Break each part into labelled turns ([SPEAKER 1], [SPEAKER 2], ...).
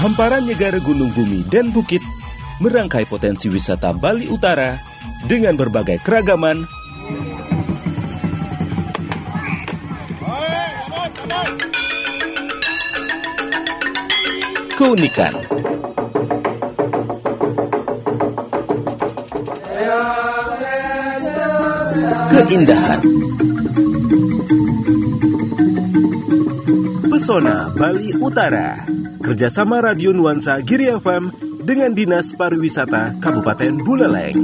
[SPEAKER 1] hamparan negara gunung bumi dan bukit merangkai potensi wisata Bali Utara dengan berbagai keragaman. Keunikan. Keindahan. Pesona Bali Utara kerjasama Radio Nuansa Giri FM dengan Dinas Pariwisata Kabupaten Buleleng.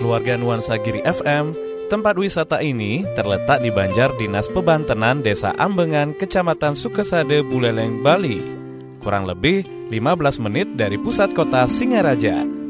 [SPEAKER 2] Keluarga Nuansa Giri FM, tempat wisata ini terletak di Banjar Dinas Pebantenan Desa Ambengan, Kecamatan Sukesade, Buleleng, Bali. Kurang lebih 15 menit dari pusat kota Singaraja.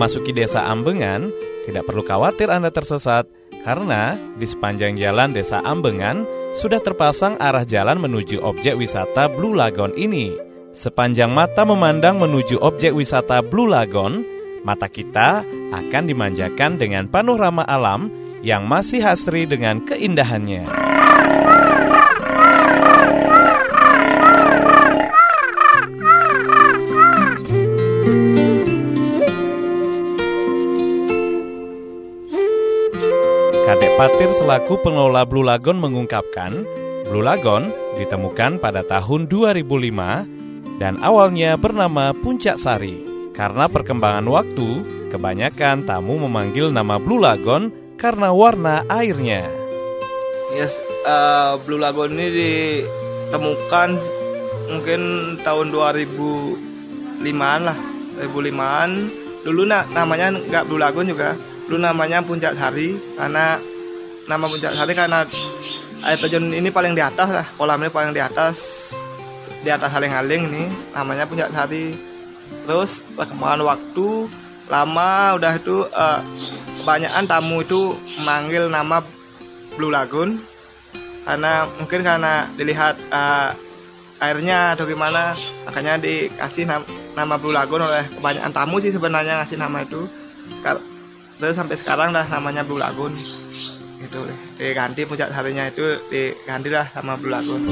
[SPEAKER 2] Memasuki desa Ambengan, tidak perlu khawatir Anda tersesat karena di sepanjang jalan desa Ambengan sudah terpasang arah jalan menuju objek wisata Blue Lagoon ini. Sepanjang mata memandang menuju objek wisata Blue Lagoon, mata kita akan dimanjakan dengan panorama alam yang masih asri dengan keindahannya. Patir selaku pengelola Blue Lagoon mengungkapkan, Blue Lagoon ditemukan pada tahun 2005 dan awalnya bernama Puncak Sari. Karena perkembangan waktu, kebanyakan tamu memanggil nama Blue Lagoon karena warna airnya.
[SPEAKER 3] Yes, uh, Blue Lagoon ini ditemukan mungkin tahun 2005-an lah, 2005-an. Dulu nah, namanya nggak Blue Lagoon juga, dulu namanya Puncak Sari karena nama puncak sari karena air terjun ini paling di atas lah kolam ini paling di atas di atas haling-haling ini namanya puncak sari terus perkembangan waktu lama udah itu uh, kebanyakan tamu itu memanggil nama Blue Lagoon. Karena mungkin karena dilihat uh, airnya atau gimana makanya dikasih nama, nama Blue Lagoon oleh kebanyakan tamu sih sebenarnya ngasih nama itu. Terus sampai sekarang dah namanya Blue Lagoon itu diganti puncak sarinya itu diganti lah sama Lagoon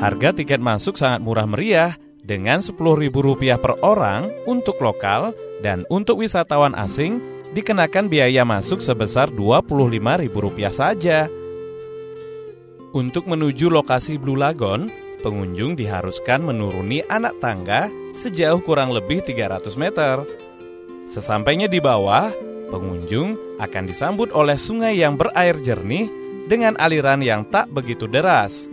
[SPEAKER 2] Harga tiket masuk sangat murah meriah dengan Rp10.000 per orang untuk lokal dan untuk wisatawan asing dikenakan biaya masuk sebesar Rp25.000 saja. Untuk menuju lokasi Blue Lagoon, pengunjung diharuskan menuruni anak tangga sejauh kurang lebih 300 meter. Sesampainya di bawah, pengunjung akan disambut oleh sungai yang berair jernih dengan aliran yang tak begitu deras.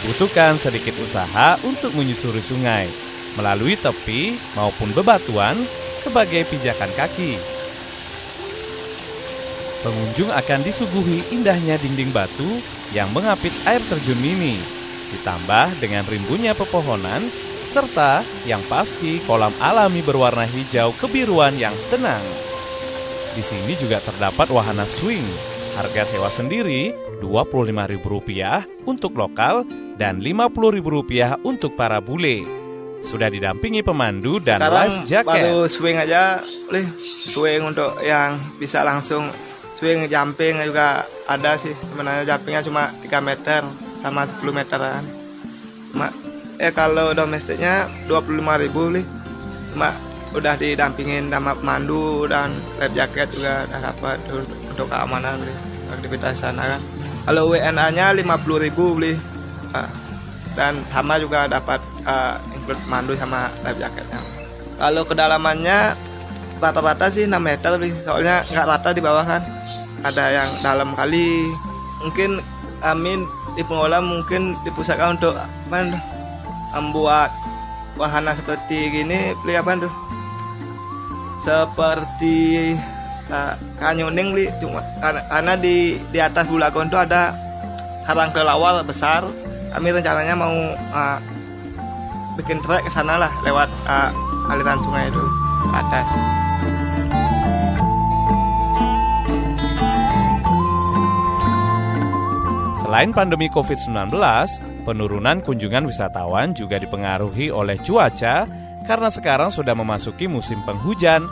[SPEAKER 2] Dibutuhkan sedikit usaha untuk menyusuri sungai melalui tepi maupun bebatuan sebagai pijakan kaki. Pengunjung akan disuguhi indahnya dinding batu yang mengapit air terjun ini, ditambah dengan rimbunnya pepohonan, serta yang pasti kolam alami berwarna hijau kebiruan yang tenang. Di sini juga terdapat wahana swing, harga sewa sendiri Rp25.000 untuk lokal dan Rp50.000 untuk para bule sudah didampingi pemandu dan
[SPEAKER 3] Sekarang
[SPEAKER 2] life jacket.
[SPEAKER 3] baru swing aja, boleh swing untuk yang bisa langsung swing jumping juga ada sih. Sebenarnya jumpingnya cuma 3 meter sama 10 meteran. Cuma eh kalau domestiknya 25 ribu nih. Cuma udah didampingin sama pemandu dan life jacket juga udah dapat untuk keamanan nih, aktivitas sana kan. Kalau WNA-nya 50 ribu beli. Ah, dan sama juga dapat uh, include mandu sama life jacketnya. Kalau kedalamannya rata-rata sih 6 meter soalnya nggak rata di bawah kan. Ada yang dalam kali. Mungkin amin di pengolah mungkin dipusatkan untuk apa membuat wahana seperti gini beli apa tuh seperti uh, kanyoning li cuma karena, karena di di atas bulagon tuh ada harang kelelawar besar kami rencananya mau uh, bikin trek ke sana lah lewat uh, aliran sungai itu ke atas.
[SPEAKER 2] Selain pandemi COVID-19, penurunan kunjungan wisatawan juga dipengaruhi oleh cuaca karena sekarang sudah memasuki musim penghujan.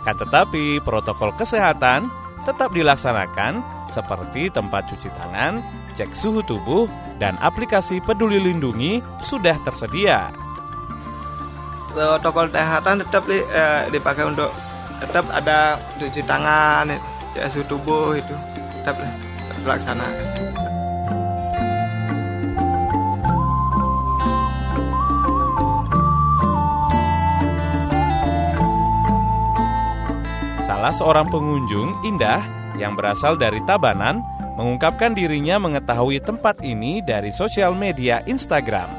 [SPEAKER 2] Akan tetapi, protokol kesehatan tetap dilaksanakan seperti tempat cuci tangan, cek suhu tubuh, dan aplikasi peduli lindungi sudah tersedia.
[SPEAKER 3] Protokol kesehatan tetap eh, dipakai untuk tetap ada cuci tangan, cek suhu tubuh itu tetap dilaksanakan.
[SPEAKER 2] Salah seorang pengunjung, Indah, yang berasal dari Tabanan, mengungkapkan dirinya mengetahui tempat ini dari sosial media Instagram.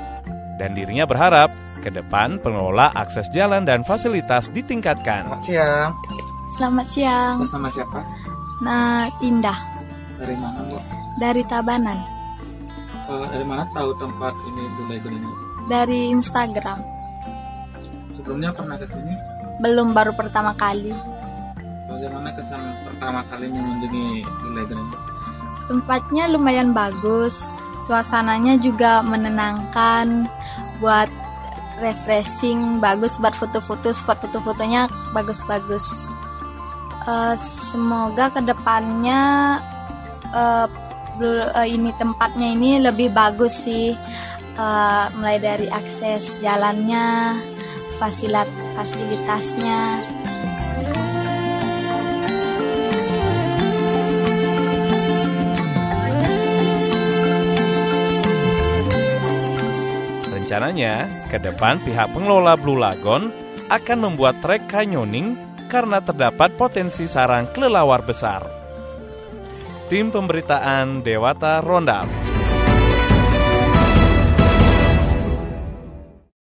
[SPEAKER 2] Dan dirinya berharap ke depan pengelola akses jalan dan fasilitas ditingkatkan.
[SPEAKER 4] Selamat siang.
[SPEAKER 5] Selamat siang.
[SPEAKER 4] Nama siapa?
[SPEAKER 5] Nah, Indah.
[SPEAKER 4] Dari mana, Bu?
[SPEAKER 5] Dari Tabanan.
[SPEAKER 4] Uh, dari mana tahu tempat ini Bunda ini?
[SPEAKER 5] Dari Instagram.
[SPEAKER 4] Sebelumnya pernah ke sini?
[SPEAKER 5] Belum, baru pertama kali.
[SPEAKER 4] Bagaimana kesan pertama kali mengunjungi ini?
[SPEAKER 5] Tempatnya lumayan bagus. Suasananya juga menenangkan. Buat refreshing, bagus buat foto-foto, spot foto-fotonya bagus-bagus. Uh, semoga ke depannya uh, uh, ini tempatnya ini lebih bagus sih, uh, mulai dari akses jalannya, fasilat fasilitasnya.
[SPEAKER 2] Rencananya, ke depan pihak pengelola Blue Lagoon akan membuat trek canyoning karena terdapat potensi sarang kelelawar besar. Tim pemberitaan Dewata Rondal